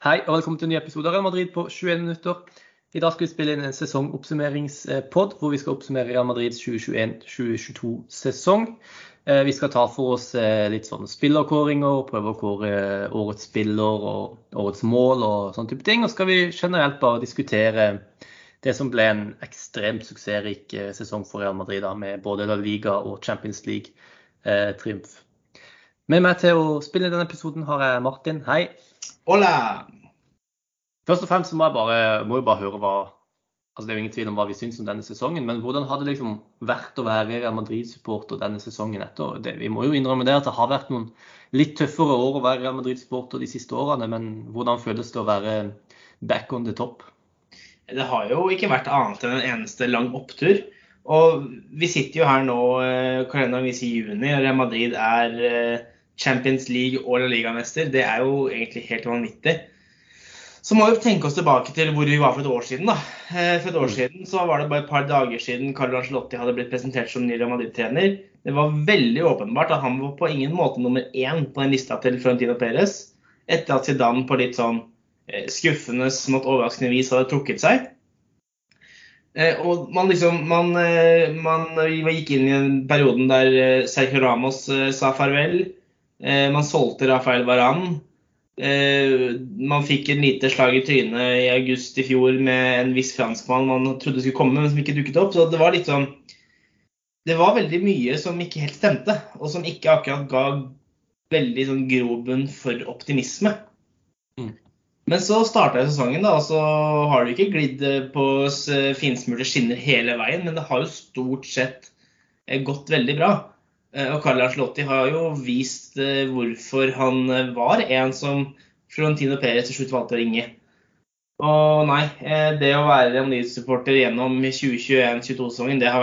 Hei og velkommen til en ny episode av Real Madrid på 21 minutter. I dag skal vi spille inn en sesongoppsummeringspod hvor vi skal oppsummere Real Madrids 2021-2022-sesong. Eh, vi skal ta for oss eh, litt sånn spillerkåringer, prøve å kåre årets spiller og årets mål og sånne type ting. Og skal vi generelt bare diskutere det som ble en ekstremt suksessrik eh, sesong for Real Madrid, da, med både La Liga og Champions League-triumf. Med meg til å spille denne episoden har jeg Martin. Hei. Hola! Først og fremst må jeg bare, må jeg bare høre hva altså Det er jo ingen tvil om hva vi syns om denne sesongen, men hvordan har det liksom vært å være Real Madrid-supporter denne sesongen etter? Det, vi må jo innrømme det at det har vært noen litt tøffere år å være Real Madrid-supporter de siste årene, men hvordan føles det å være back on the top? Det har jo ikke vært annet enn en eneste lang opptur. Og vi sitter jo her nå, eh, kalenderen viser juni, og Real Madrid er eh, Champions League og La Liga-mester. Det er jo egentlig helt vanvittig. Så må vi tenke oss tilbake til hvor vi var for et år siden. da. Eh, for et år mm. siden så var det bare et par dager siden Carlo Ancelotti hadde blitt presentert som ny Real Madrid-trener. Det var veldig åpenbart at han var på ingen måte nummer én på den lista til Florentino Perez. Etter at Zidane på litt sånn eh, skuffende, smått overraskende vis hadde trukket seg. Eh, og man liksom man, man, gikk inn i den perioden der Sergio Ramos sa farvel. Man solgte Rafael Varan. Eh, man fikk en lite slag i trynet i august i fjor med en viss franskmann man trodde skulle komme, men som ikke dukket opp. Så det var litt sånn Det var veldig mye som ikke helt stemte, og som ikke akkurat ga veldig sånn grobunn for optimisme. Mm. Men så starta sesongen, da, og så har det ikke glidd på finsmurte skinner hele veien, men det har jo stort sett eh, gått veldig bra. Eh, og Carl Arcelotti har jo vist eh, hvorfor han eh, var en som Florentino Perez til slutt valgte å ringe. Og nei, det å være Real gjennom 2021-2022-sesongen, det, det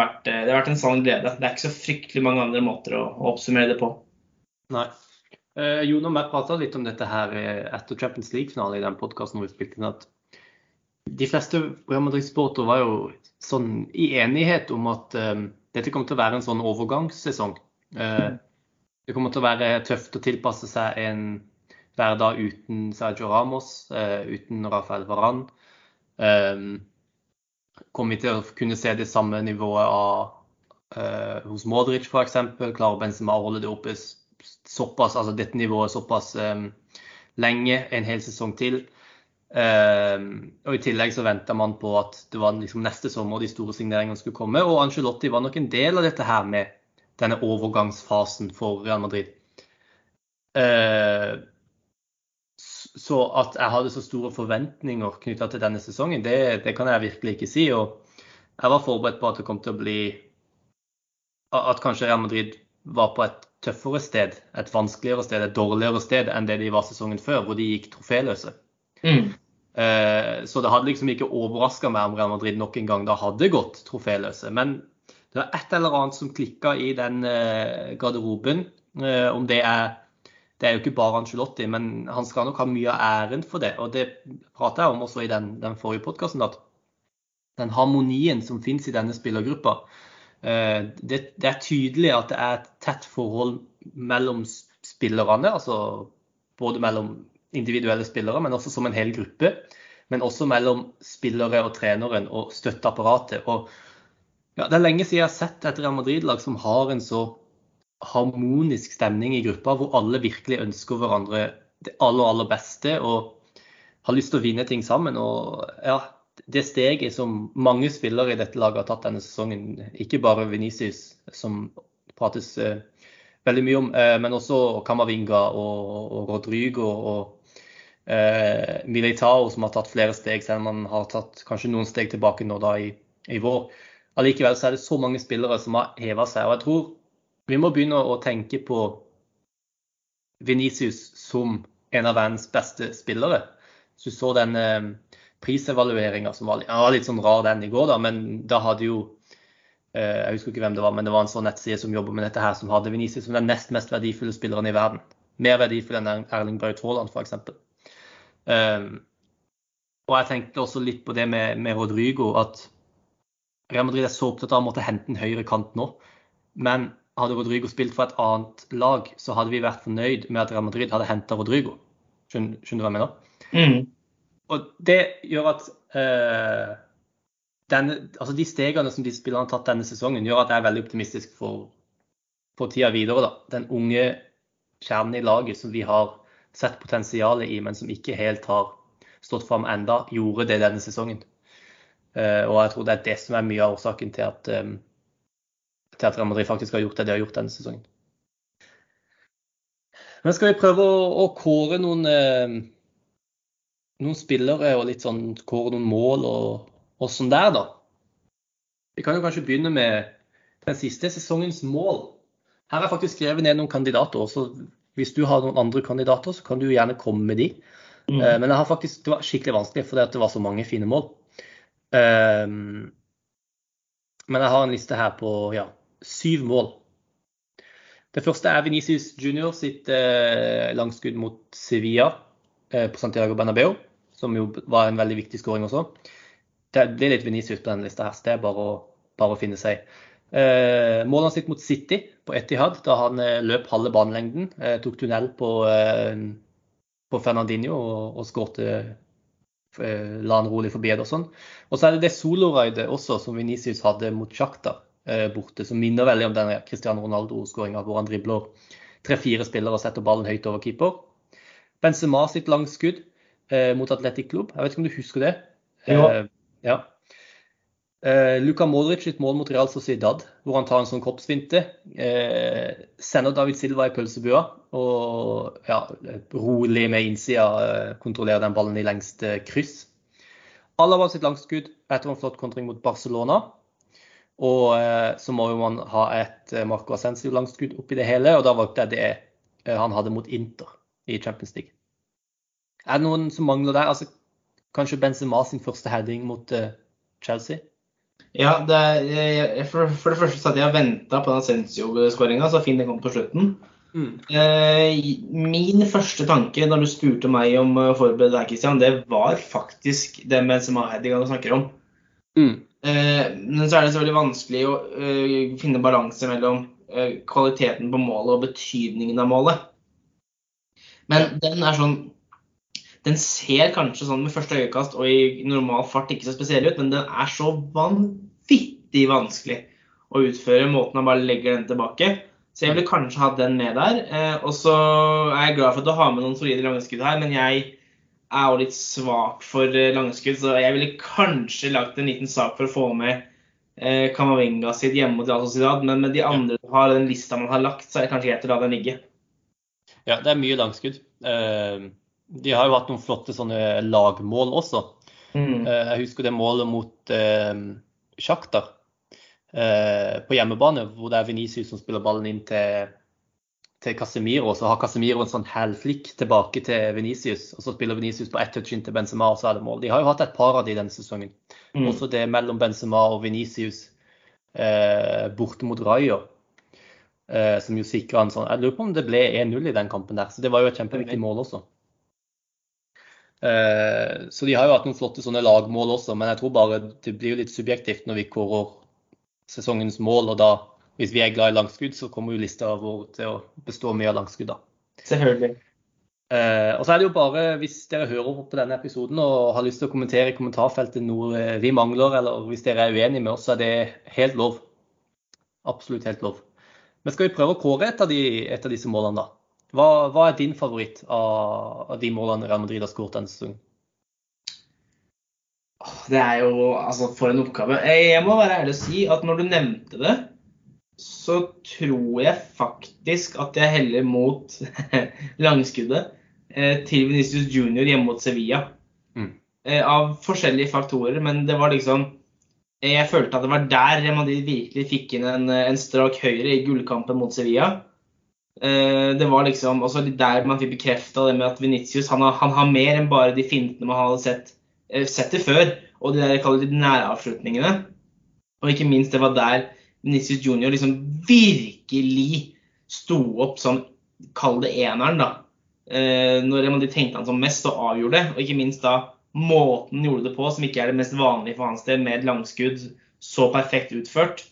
har vært en sann glede. Det er ikke så fryktelig mange andre måter å, oppsummere det på. Nei. Eh, Jon og jeg prata litt om dette her etter Champions League-finalen i den podkasten vi spilte inn, at de fleste Real Madrid-sportere var jo sånn i enighet om at um, dette kom til å være en sånn overgangssesong. Eh, det kommer til å være tøft å tilpasse seg en hverdag uten Sergio Ramos, eh, uten Rafael Varan. Eh, kommer vi til å kunne se det samme nivået av, hos Modric f.eks.? Klarer Benzema å holde det oppe såpass, altså dette nivået såpass lenge, en hel sesong til? og I tillegg så venta man på at det var liksom neste sommer de store signeringene skulle komme. Og Angelotti var nok en del av dette her med denne overgangsfasen for Real Madrid. Eh, så at jeg hadde så store forventninger knytta til denne sesongen, det, det, kan jeg virkelig ikke si. Og jeg var forberedt på at det kom til å bli At kanskje Real Madrid var på et tøffere sted, et vanskeligere sted, et dårligere sted enn det de var sesongen før, hvor de gikk troféløse. Mm. Eh, så det hadde liksom ikke overraska meg om Real Madrid nok en gang da hadde gått troféløse. Men det var et eller annet som klikka i den eh, garderoben. Eh, om det er Det er jo ikke bare Angelotti, men han skal nok ha mye av æren for det. Og det prata jeg om også i den, den forrige podkasten, at den harmonien som finnes i denne spillergruppa eh, det, det, er tydelig at det er et tett forhold mellom spillerne, altså både mellom individuelle spillere, men også som en hel gruppe. Men også mellom spillere og treneren og støtteapparatet. Og ja, Det er lenge siden jeg har sett et Real Madrid-lag som har en så harmonisk stemning i gruppa, hvor alle virkelig ønsker hverandre det aller, aller beste og har lyst til å vinne ting sammen. Og ja, det steget som mange spillere i dette laget har tatt denne sesongen, ikke bare Venicius, som prates uh, veldig mye om, uh, men også Camavinga og, og Rodrigo og uh, Militao, som har tatt flere steg, selv om man har tatt kanskje noen steg tilbake nå da i, i vår allikevel så er det så mange spillere som har heva seg. Og jeg tror vi må begynne å tenke på Venicius som en av verdens beste spillere. Så du så den eh, prisevalueringa som var, var, litt sånn rar den i går, da, men da hadde jo eh, Jeg husker ikke hvem det var, men det var en sånn nettside som jobber med dette her, som hadde Venicius som den nest mest verdifulle spilleren i verden. Mer verdifull enn Erling Braut Haaland, f.eks. Um, og jeg tenkte også litt på det med, med Rodrigo, at Real Madrid er så opptatt av å måtte hente en høyre kant nå. Men hadde Rodrigo spilt for et annet lag, så hadde vi vært fornøyd med at Real Madrid hadde henta Rodrigo. Skjønner, skjønner, du hva jeg mener? Mm. Og det gjør at eh, denne, altså de stegene som de spillerne har tatt denne sesongen, gjør at jeg er veldig optimistisk for, for tida videre. Da. Den unge kjernen i laget som vi har sett potensialet i, men som ikke helt har stått fram enda, gjorde det denne sesongen. Eh, og jeg tror det er det som er mye av årsaken til at, um, til at Real Madrid faktisk har gjort det de har gjort denne sesongen. Men skal vi prøve å, å kåre noen, eh, noen spillere og litt sånn kåre noen mål og, og sånn der, da? Vi kan jo kanskje begynne med den siste sesongens mål. Her har jeg faktisk skrevet ned noen kandidater. så Hvis du har noen andre kandidater, så kan du gjerne komme med de. Mm. Eh, men faktisk, det var skikkelig vanskelig fordi det var så mange fine mål. Um, men jeg har en liste her på ja, syv mål. Det første er Venicius Junior sitt eh, langskudd mot Sevilla eh, på Santiago Bernabeu, som jo var en veldig viktig skåring også. Det blir litt Venicius på denne lista, her, så det er bare å, bare å finne seg. Eh, målet sitt mot City på Etihad, da han eh, løp halve banelengden. Eh, tok tunnel på, eh, på Fernandinho og, og skårte La han rolig forbi sånn Og så er det det soloraidet også som Venicius hadde mot Sjakta eh, borte, som minner veldig om den Cristiano Ronaldo-skåringa hvor han dribler tre-fire spillere og setter ballen høyt over keeper. Benzema sitt langskudd eh, mot Atletic Club, Jeg vet ikke om du husker det? Ja. ja. Eh, Luka Modric sitt mål mot Real Sociedad, hvor han tar en sånn kroppsfinte. Eh, sender David Silva i pølsebua og ja, rolig med innsida eh, kontrollerer den ballen i lengste kryss. Alaba sitt langskudd etter en flott kontring mot Barcelona. Og så må jo man ha et Marco Ascencio-langskudd oppi det hele, og da valgte jeg det han hadde mot Inter i Champions League. Er det noen som mangler der? Altså, kanskje Benzema sin første heading mot Chelsea? Ja, det er, for, for, det første satt jeg og venta på den Ascencio-skåringa, så fin den kom på slutten. Mm. Eh, min første tanke når du spurte meg om å forberede deg, Christian, det var faktisk det med Sema Heidigan du snakker om. Mm. Eh, men så er det så veldig vanskelig å uh, finne balanse mellom uh, kvaliteten på målet og betydningen av målet. Men den er sånn Den ser kanskje sånn med første øyekast og i normal fart ikke så spesiell ut, men den er så vanvittig vanskelig å utføre måten han bare legger den tilbake. Så jeg ville kanskje hatt den med der. Eh, og så er jeg glad for at du har med noen solide langskudd her, men jeg er jo litt svak for eh, langskudd, så jeg ville kanskje lagt en liten sak for å få med eh, Kamavinga sitt hjemme mot Real Sociedad. Men med de andre du har, den lista man har lagt, så er det kanskje greit å la den ligge. Ja, det er mye langskudd. Eh, de har jo hatt noen flotte sånne lagmål også. Mm. Eh, jeg husker det målet mot eh, Sjaktar eh, på hjemmebane, hvor det er Venicius som spiller ballen inn til, til Casemiro. Så har Casemiro en sånn hælflikk tilbake til Venicius, og så spiller Venicius på ett touch inn til Benzema, og så er det mål. De har jo hatt et par av de denne sesongen. Mm. Også det mellom Benzema og Venicius eh, borte mot Rayo. Eh, som jo sikra en sånn Jeg lurer på om det ble 1-0 i den kampen der, så det var jo et kjempeviktig mål også. Eh, så de har jo hatt noen flotte sånne lagmål også, men jeg tror bare det blir litt subjektivt når vi kårer sesongens mål. Og da, hvis vi er glad i langskudd, så kommer jo lista vår til å bestå mye av langskudd, da. Selvfølgelig. Eh, og så er det jo bare, hvis dere hører på denne episoden og har lyst til å kommentere i kommentarfeltet noe vi mangler, eller hvis dere er uenige med oss, så er det helt lov. Absolutt helt lov. Men skal vi prøve å kåre et av, de, et av disse målene, da? Hva, hva, er din favoritt av, av de målene Real Madrid har skåret denne sesongen? Det er jo altså for en oppgave. Jeg må være ærlig og si at når du nevnte det, så tror jeg faktisk at jeg heller mot langskuddet eh, til Venicius Junior hjemme mot Sevilla. Mm. Eh, av forskjellige faktorer, men det var liksom Jeg følte at det var der Real Madrid virkelig fikk inn en, en strak høyre i gullkampen mot Sevilla. Eh, det var liksom også der man fikk bekrefta det med at Venitius han har, han har, mer enn bare de fintene man hadde sett, eh, sett det før. Og de der kaller det næravslutningene. Og ikke minst, det var der Venitius Junior liksom virkelig sto opp som Kall det eneren, da. Eh, når de tenkte han som mest og avgjorde det. Og ikke minst da måten han gjorde det på, som ikke er det mest vanlige for hans del, med et langskudd så perfekt utført.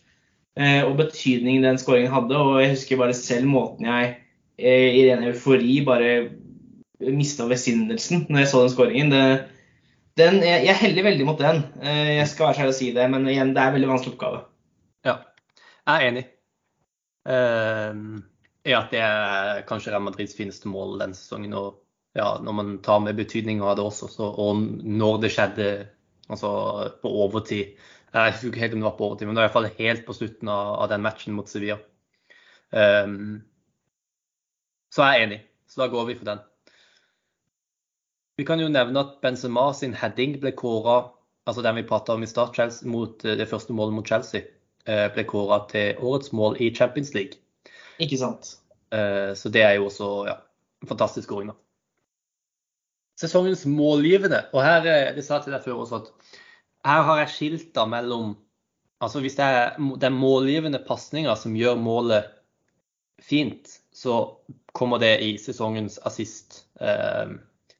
Eh, og betydningen den skåringen hadde. Og jeg husker bare selv måten jeg eh, i ren eufori bare mista besinnelsen når jeg så den skåringen. Jeg, jeg heller veldig mot den. Eh, jeg skal være så ærlig å si det, men igjen, det er en veldig vanskelig oppgave. Ja, jeg er enig uh, at det er kanskje Real Madrids fineste mål denne sesongen. Og ja, når man tar med betydninga av det også, så, og når det skjedde altså på overtid Jeg husker ikke helt om det var på overtid, men det var iallfall helt på slutten av, av, den matchen mot Sevilla. Um, så jeg er enig. Så da går vi for den. Vi kan jo nevne at Benzema sin heading ble kåra, altså den vi prata om i start, Chelsea, mot eh, det første målet mot Chelsea, eh, ble kåra til årets mål i Champions League. Ikke sant. Eh, så det er jo også ja, en fantastisk skåring, da. Sesongens målgivende, og her det sa jeg til deg før også at her har jeg skilta mellom Altså hvis det er den målgivende pasninga som gjør målet fint, så kommer det i sesongens assist. Eh.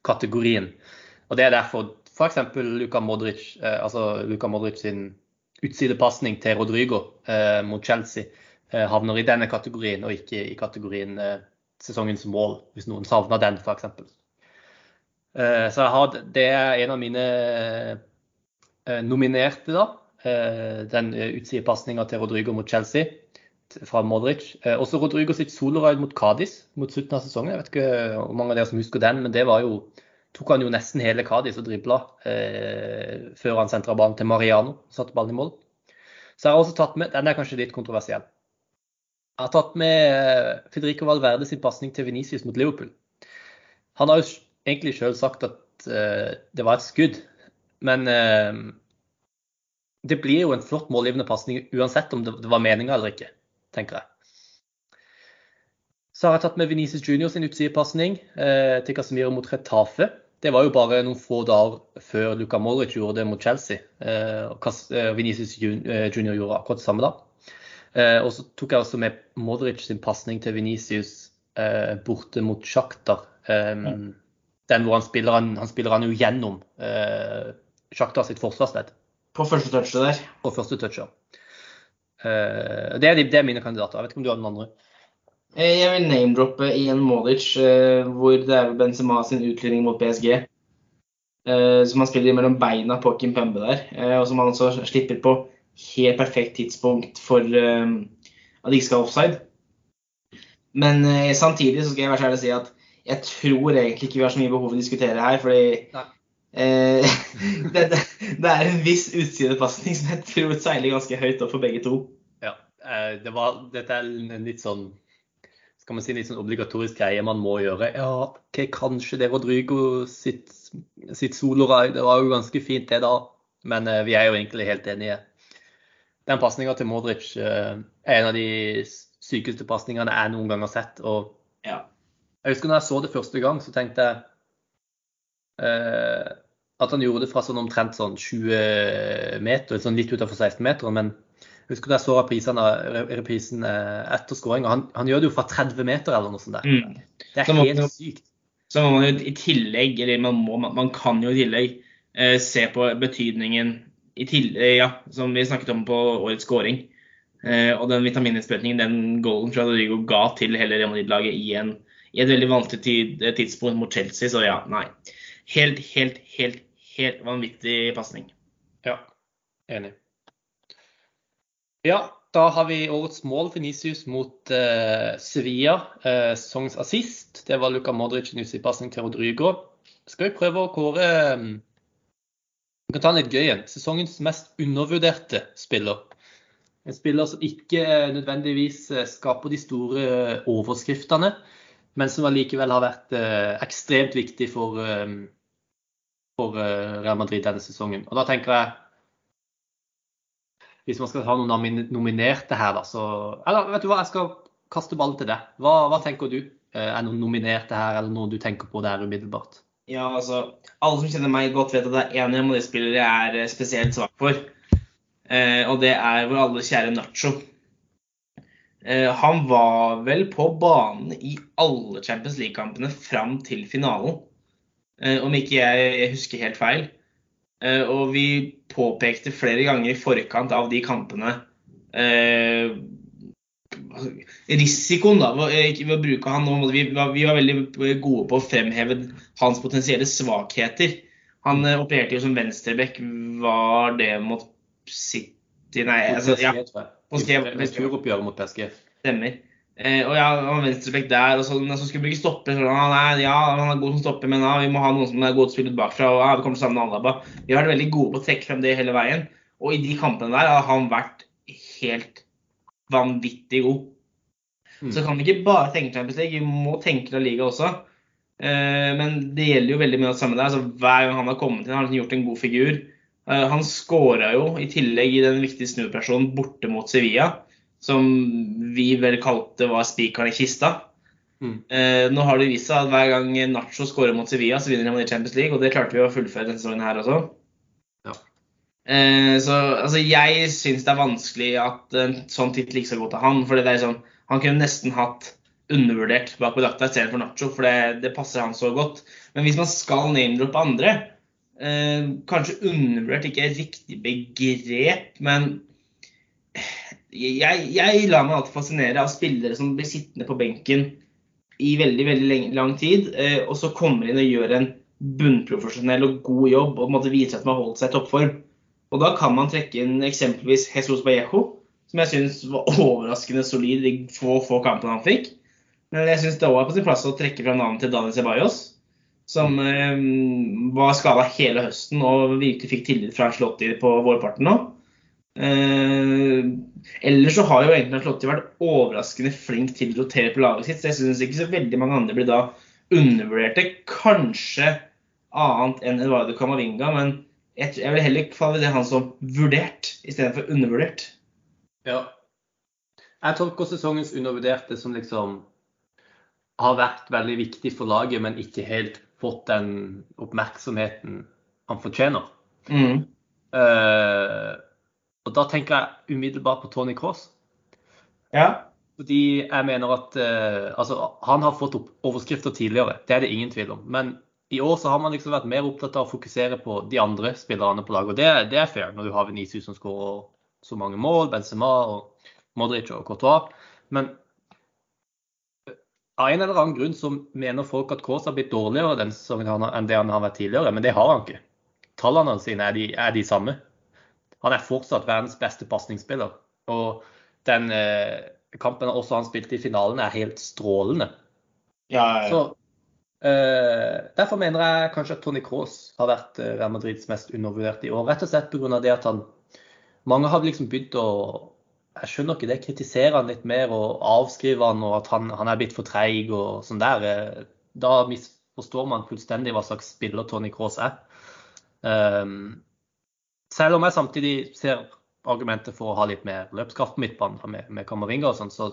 Og Det er derfor f.eks. Luka Modric, eh, altså Luka Modric sin utsidepasning til Rodrigo eh, mot Chelsea eh, havner i denne kategorien, og ikke i kategorien eh, sesongens mål, hvis noen savner den f.eks. Eh, så har, det er en av mine nominerte, da. Eh, den utsidepasninga til Rodrigo mot Chelsea fra Modric. Eh, også Rodrigo sitt soloraid mot Cádiz mot slutten av sesongen. Jeg vet ikke hvor mange av dere som husker den, men det var jo tok han jo nesten hele Cádiz og dribla eh, før han sentra ballen til Mariano. Satte ballen i mål. Så jeg har også tatt med Den er kanskje litt kontroversiell. Jeg har tatt med eh, Federico Valverde sin pasning til Venicius mot Liverpool. Han har jo egentlig sjøl sagt at eh, det var et skudd, men eh, det blir jo en flott målgivende pasning uansett om det, det var meninga eller ikke tenker jeg. Så har jeg tatt med Venezia Junior sin utsidepasning eh, til Casemiro mot Retafe. Det var jo bare noen få dager før Luca Modric gjorde det mot Chelsea. Eh, eh Venezia eh, Junior gjorde akkurat det samme da. Eh, og så tok jeg også med Modric sin pasning til Venicius eh, borte mot Sjaktar. Den hvor han spiller han, han spiller han jo gjennom eh, Sjaktar sitt forsvarsledd. På første touchet der. På første touchet. Uh, det, er, det, er, mine kandidater. Jeg vet ikke om du har noen andre? Eh, jeg vil name-droppe Ian Molic, uh, hvor det er Benzema sin utlending mot PSG. Uh, som han spiller mellom beina på Kim Pembe der. og som han også slipper på helt perfekt tidspunkt for at de ikke skal offside. Men samtidig så skal jeg være så ærlig å si at jeg tror egentlig ikke vi har så mye behov for å diskutere her. fordi det, det, det, er en viss utsidepasning som jeg tror seiler ganske høyt opp for begge to. Ja, eh, det var, dette er en litt sånn skal man si litt sånn obligatorisk greie man må gjøre. Ja, okay, kanskje det Rodrigo sitt, sitt soloride. det var jo ganske fint det da. Men uh, vi er jo egentlig helt enige. Den pasninga til Modric er en av de sykeste pasningene jeg noen gang har sett. Og ja. jeg husker når jeg så det første gang, så tenkte jeg at han gjorde det fra sånn omtrent sånn 20 meter, sånn litt utenfor 16-meteren. Men jeg husker da jeg så reprisen, reprisen eh, etter skåringa. Han, han, gjør det jo fra 30 meter eller noe sånt. der. Mm. Det er helt man, sykt. Så må man jo i tillegg, eller man, må, man kan jo i tillegg eh, se på betydningen i tillegg, ja, som vi snakket om på årets skåring. Eh, og den vitamininnsprøytningen, den goalen fra Rodrigo ga til hele Real Madrid-laget i, i, et veldig vanskelig tid, tidspunkt mot Chelsea. Så ja, nei. Helt, helt, helt, helt vanvittig pasning. Ja, enig. Ja, da har vi årets mål for Nisius mot uh, Sevilla. Uh, sesongens assist. Det var Luka Modric i pasning til Rodrigo. Skal vi prøve å kåre um, Vi kan ta en litt gøy en. Sesongens mest undervurderte spiller. En spiller som ikke nødvendigvis skaper de store overskriftene, men som allikevel har vært ekstremt viktig for for eh, Real Madrid denne sesongen. Og da tenker jeg Hvis man skal ha noen nominerte her, da, så Eller vet du hva, jeg skal kaste ballen til deg. Hva, hva tenker du? Eh, er noen nominerte her, eller noen du tenker på der umiddelbart? Ja, altså, Alle som kjenner meg godt, vet at det er én Real Madrid-spiller jeg er eh, spesielt svak for. Eh, og det er vår alle kjære Nacho. Han var vel på banen i alle Champions League-kampene fram til finalen. Eh, om ikke jeg husker helt feil. Eh, og vi påpekte flere ganger i forkant av de kampene eh, risikoen da, ved å bruke han nå. Vi, vi var veldig gode på å fremheve hans potensielle svakheter. Han opererte jo som venstreback. Var det mot City Nei, altså, ja. På Returoppgjøret mot PSG. Stemmer. Eh, og ja, han var venstreback der, og så, så skulle ikke stoppe, Så, ah, nei, ja, han er god som stopper, men ja, vi må ha noen som er god til å spille ut bakfra. og ja, Vi kommer til å savne Alaba. Vi har vært veldig gode på å trekke frem det hele veien. Og i de kampene der har han vært helt vanvittig god. Mm. Så kan vi ikke bare tenke Champions League, vi må tenke La Liga også. Eh, men det gjelder jo veldig mye av det samme der. altså Hver gang han har kommet inn, har han gjort en god figur. Eh, han skåra jo i tillegg i den viktige snuoperasjonen borte mot Sevilla som vi vel kalte var spikeren i kista. Mm. Eh, nå har det vist seg at hver gang Nacho skårer mot Sevilla, så vinner han i Champions League, og det klarte vi å fullføre denne sesongen her også. Ja. Eh, så altså, jeg syns det er vanskelig at en sånn tittel ikke skal gå til han. for det er sånn, Han kunne nesten hatt undervurdert bak på drakta istedenfor Nacho, for det, det, passer han så godt. Men hvis man skal name-droppe andre, eh, kanskje undervurdert ikke er riktig begrep, men jeg, jeg lar meg alltid fascinere av spillere som blir sittende på benken i veldig veldig lang tid, eh, og så kommer inn og gjør en bunnprofesjonell og god jobb og måtte vise at man har holdt seg i toppform. Og Da kan man trekke inn eksempelvis Jesus Vallejo, som jeg syns var overraskende solid i få, få kampene han fikk. Men jeg syns det er på sin plass å trekke fra navnet til Daniel Ceballos, som eh, var skada hele høsten og virkelig fikk tillit fra Slåtti på vårparten nå. Eh, ellers så har jo egentlig Ancelotti vært overraskende flink til å rotere på laget sitt, så jeg syns ikke så veldig mange andre blir da undervurderte. Kanskje annet enn Eduardo Camavinga, men jeg, jeg vil heller kvalifisere han som vurdert istedenfor undervurdert. Ja. Jeg tolker sesongens undervurderte som liksom har vært veldig viktig for laget, men ikke helt fått den oppmerksomheten han fortjener. Mm. Uh, og da tenker jeg umiddelbart på Tony Cross. Ja. Fordi jeg mener at uh, altså, han har fått opp overskrifter tidligere, det er det ingen tvil om. Men i år så har man liksom vært mer opptatt av å fokusere på de andre spillerne på laget. Og det, det er fair når du har Venezia som skårer så mange mål, Benzema og Modric og Courtois. Men eh, av en eller annen grunn så mener folk at Kaas har blitt dårligere denne sesongen enn det han har vært tidligere, men det har han ikke. Tallene sine er de, er de samme han er fortsatt verdens beste pasningsspiller. Og den eh, kampen også han spilte i finalen, er helt strålende. Ja, ja. Så, eh, derfor mener jeg kanskje at Tony Cross har vært eh, Real Madrids mest undervurderte i år. Rett og slett pga. det at han Mange har liksom begynt å jeg skjønner ikke det, kritisere han litt mer og avskrive han og at han, han er blitt for treig og sånn der. Eh, da misforstår man fullstendig hva slags spiller Tony Cross er. Um, selv om jeg samtidig ser argumentet for å ha litt mer løpskraft på midtbanen med, med Kammervinga og sånn, så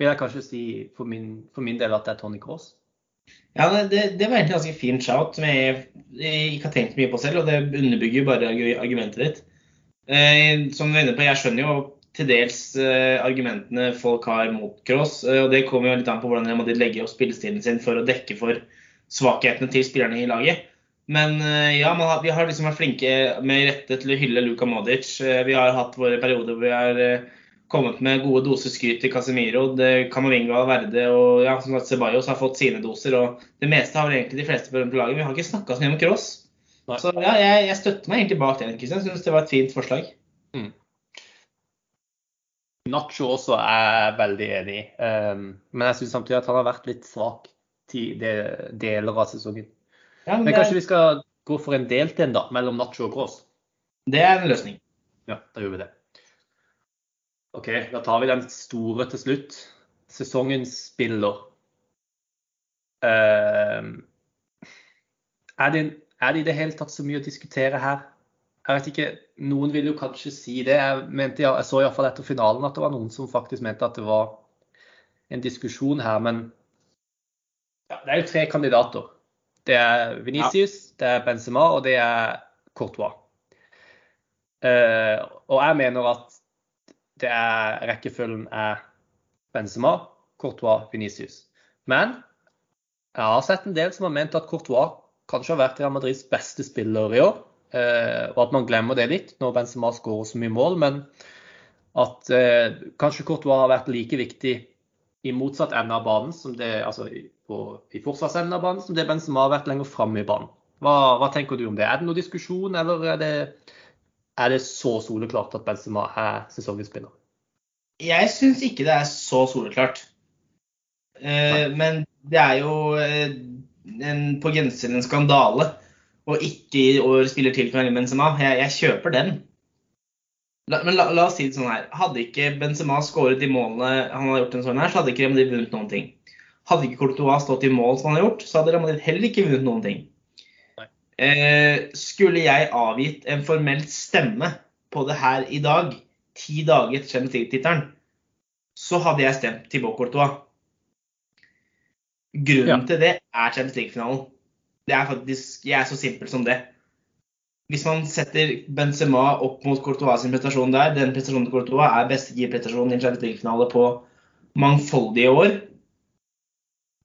vil jeg kanskje si for min, for min, del at det er Tony Cross. Ja, det, det var egentlig en ganske fin shout som jeg, jeg, ikke har tenkt mye på selv, og det underbygger jo bare argumentet ditt. Eh, som du er inne på, jeg skjønner jo til dels eh, argumentene folk har mot Cross, eh, og det kommer jo litt an på hvordan Madrid legger opp spillestilen sin for å dekke for svakhetene til spillerne i laget. Men eh, ja, har, vi har liksom vært flinke med rette til å hylle Luka Modic. Eh, vi har hatt våre perioder hvor vi har eh, kommet med gode doser skryt til Casemiro. Camavinga Verde og ja, som sagt Ceballos har fått sine doser. og Det meste har vel egentlig de fleste på laget. Vi har ikke snakka så mye om Cross. Så ja, jeg, jeg, støtter meg egentlig bak den. Jeg syns det var et fint forslag. Mm. Nacho også er veldig enig i, um, men jeg syns samtidig at han har vært litt svak til deler av sesongen. Ja, men, men kanskje vi skal gå for en delt en, da, mellom Nacho og Cross? Det er en løsning. Ja, da gjør vi det. OK, da tar vi den store til slutt. Sesongens spiller. Uh, er, det, er det i det hele tatt så mye å diskutere her? Jeg vet ikke, Noen vil jo kanskje si det. Jeg, mente, jeg så iallfall etter finalen at det var noen som faktisk mente at det var en diskusjon her. Men ja, det er jo tre kandidater. Det er Venicius, ja. det er Benzema og det er Courtois. Uh, og jeg mener at det er, rekkefølgen er Benzema, Courtois, Venicius. Men jeg har sett en del som har ment at Courtois kanskje har vært Real Madrids beste spiller i år. Uh, og at man glemmer det litt når Benzema skårer så mye mål. Men at uh, kanskje Courtois har vært like viktig i motsatt ende av banen, som det, altså på, i forsvarsevnen av banen, som det Benzema har vært lenger framme i banen. Hva, hva, tenker du om det? Er det noen diskusjon, eller er det, er det så soleklart at Benzema er sesongens spiller? Jeg syns ikke det er så soleklart. Eh, men det er jo eh, en, på grensen en skandale å ikke i år spiller til Karim Benzema. Jeg, jeg kjøper den. La, men la, la, oss si det sånn her. Hadde ikke Benzema skåret de målene han har gjort, en sånn her, så hadde ikke Madrid vunnet noen ting. Hadde ikke Courtois stått i mål som han har gjort, så hadde Real Madrid heller ikke vunnet noen ting. Eh, skulle jeg avgitt en formelt stemme på det her i dag, ti dager etter Champions League-tittelen, så hadde jeg stemt Thibaut Courtois. Grunnen ja. til det er Champions League-finalen. Det er faktisk, Jeg er så simpel som det. Hvis man setter Benzema opp mot Courtois sin prestasjon der, den prestasjonen til Courtois er beste prestasjonen i en Champions League-finale på mangfoldige år.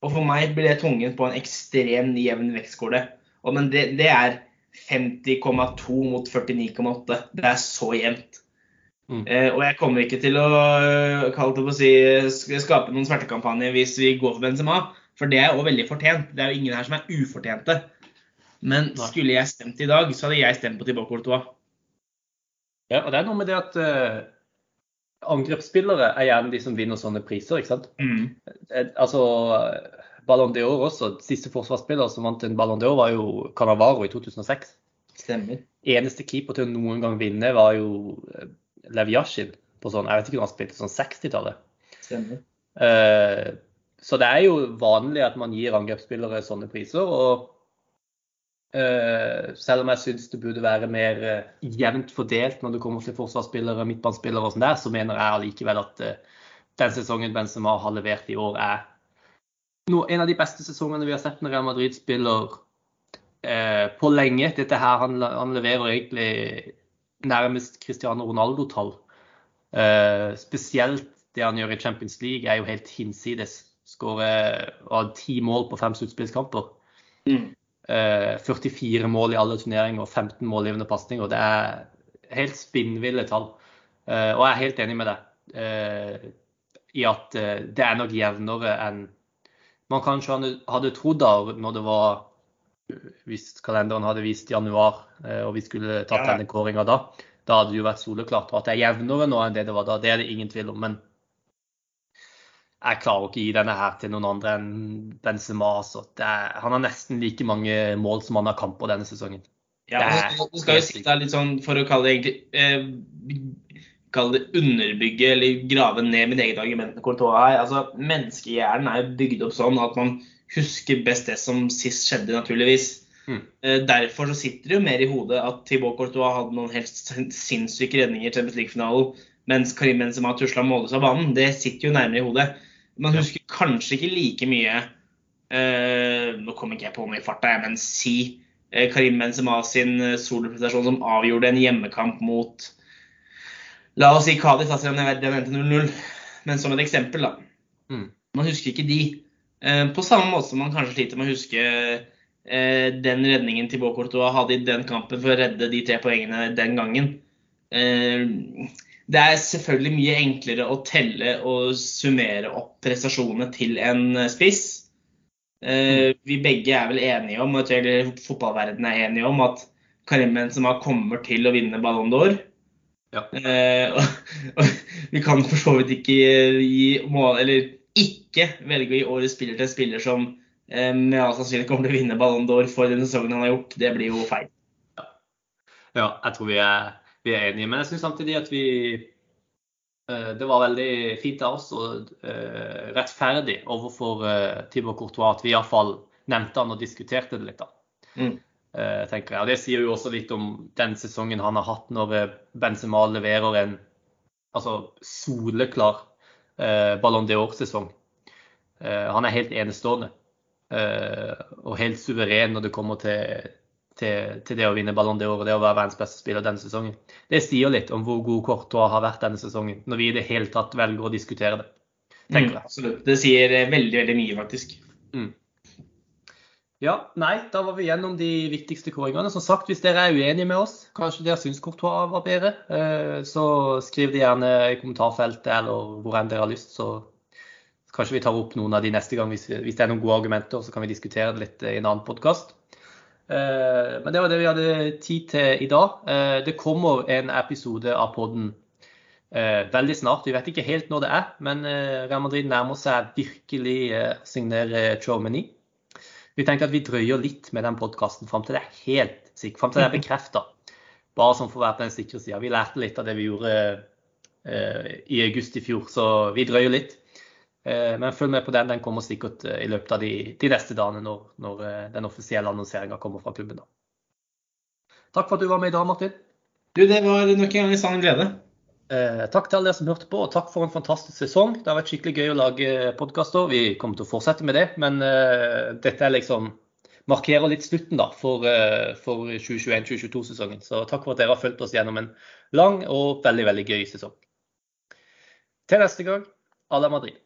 Og for meg blir det tvunget på en ekstremt jevn vektskåle. Men det, det er 50,2 mot 49,8. Det er så jevnt. Mm. Eh, og jeg kommer ikke til å, å si, skape noen smertekampanje hvis vi går for Benzema, for det er jo veldig fortjent. Det er jo ingen her som er ufortjente. Men skulle jeg stemt i dag, så hadde jeg stemt på Courtois. Ja, og det er noe med det at uh, angrepsspillere er gjerne de som vinner sånne priser, ikke sant. Mm. Eh, altså, Ballon d'Or også. Siste forsvarsspiller som vant en Ballon d'Or, var jo Canavaro i 2006. Stemmer. Eneste keeper til å noen gang vinne var jo eh, Lev Yashin på sånn, jeg vet ikke om han spilte sånn 60-tallet. Stemmer. Uh, så det er jo vanlig at man gir angrepsspillere sånne priser. og selv om jeg syns det burde være mer uh, jevnt fordelt når det kommer til forsvarsspillere, midtbanespillere og sånn der, så mener jeg allikevel at den sesongen Benzema har levert i år, er en av de beste sesongene vi har sett når Real Madrid spiller eh, på lenge. Dette her, han, han, leverer egentlig nærmest Cristiano Ronaldo-tall. Eh, spesielt det han gjør i Champions League, er jo helt hinsides. Skårer ti mål på fem sluttspillskamper. Mm. Eh, 44 mål i alle turneringer og 15 målgivende pasninger. Det er helt spinnville tall. Eh, og jeg er helt enig med deg eh, i at eh, det er nok jevnere enn man kanskje hadde trodd da, når det var hvis kalenderen hadde vist januar eh, og vi skulle tatt denne kåringa da, da hadde det jo vært soleklart. Og at det er jevnere nå enn det det var da, det er det ingen tvil om. Men jeg klarer ikke å gi denne her til noen andre enn Benzema. Så er, han har nesten like mange mål som han har kamper denne sesongen. Ja, Du skal jo si det litt sånn, for å kalle det egentlig eh, kalle det underbygge eller grave ned mitt eget argument med Courtois her. Altså, Menneskehjernen er bygd opp sånn at man husker best det som sist skjedde, naturligvis. Mm. Derfor så sitter det jo mer i hodet at Thibaut Courtois hadde noen helt sinnssyke redninger til Champions League-finalen, mens Karim Benzema tusla målløs av banen. Det sitter jo nærmere i hodet. Man husker kanskje ikke like mye uh, Nå kommer ikke jeg på noe i farta, men si uh, Karim Benzema sin soloprestasjon som avgjorde en hjemmekamp mot La oss si Cádiz, altså den endte 0-0. Men som et eksempel, da. Mm. Man husker ikke de. Eh, på samme måte som man kanskje sliter med å huske eh, den redningen Thibaut Courtois hadde i den kampen for å redde de tre poengene den gangen. Eh, det er selvfølgelig mye enklere å telle og summere opp prestasjonene til en spiss. Mm. Vi begge er vel enige om, jeg fotballverdenen er enige om, at Karim Benzema kommer til å vinne Ballon d'Or. Ja. Eh, og, og, vi kan for så vidt ikke gi mål, eller ikke velge å gi årets spiller til en spiller som eh, med all sannsynlighet kommer til å vinne Ballon d'Or for den sesongen han har gjort. Det blir jo feil. Ja, ja jeg tror vi er, vi er enige. Men jeg syns samtidig at vi eh, det var veldig fint av oss og uh, rettferdig overfor Tibor Thibaut Courtois at vi iallfall nevnte han og diskuterte det litt. da. Mm. Eh, tenker jeg. Og Det sier jo også litt om den sesongen han har hatt når eh, Benzema leverer en altså, soleklar eh, Ballon d'Or-sesong. Eh, han er helt enestående eh, og helt suveren når det kommer til, til, til det å vinne Ballon d'Or og det å være verdens beste spiller denne sesongen. Det sier litt om hvor god Courtois har vært denne sesongen, når vi i det hele tatt velger å diskutere det. tenker. Mm, absolutt. Det sier veldig, veldig mye, faktisk. Mm. Ja, nei, da var vi gjennom de viktigste kåringene. Som sagt, hvis dere er uenige med oss, kanskje dere syns Courtois var bedre, eh, så skriv det gjerne i kommentarfeltet eller hvor enn dere har lyst. Så kanskje vi tar opp noen av de neste gang hvis, hvis det er noen gode argumenter. Så kan vi diskutere det litt i en annen podkast. Eh, men det var det vi hadde tid til i dag. Eh, det kommer en episode av podden veldig snart. Vi vet ikke helt når det er, men Real Madrid nærmer seg virkelig å signere Chomeny. Vi tenkte at vi drøyer litt med den podkasten fram til det er helt sikkert, fram til det er bekrefta. Bare sånn for å være på den sikre sida. Vi lærte litt av det vi gjorde eh, i august i fjor, så vi drøyer litt. Eh, men følg med på den. Den kommer sikkert eh, i løpet av de, de neste dagene når, når eh, den offisielle annonseringa kommer fra klubben. Da. Takk for at du var med i dag, Martin. Du, det var nok en gang en sann glede. Eh, takk til alle dere som hørte på, og takk for en fantastisk sesong. Det har vært skikkelig gøy å lage podkaster. Vi kommer til å fortsette med det, men eh, dette liksom markerer litt slutten da, for, eh, for 2021-2022-sesongen. Så takk for at dere har fulgt oss gjennom en lang og veldig, veldig gøy sesong. Til neste gang, à la Madrid.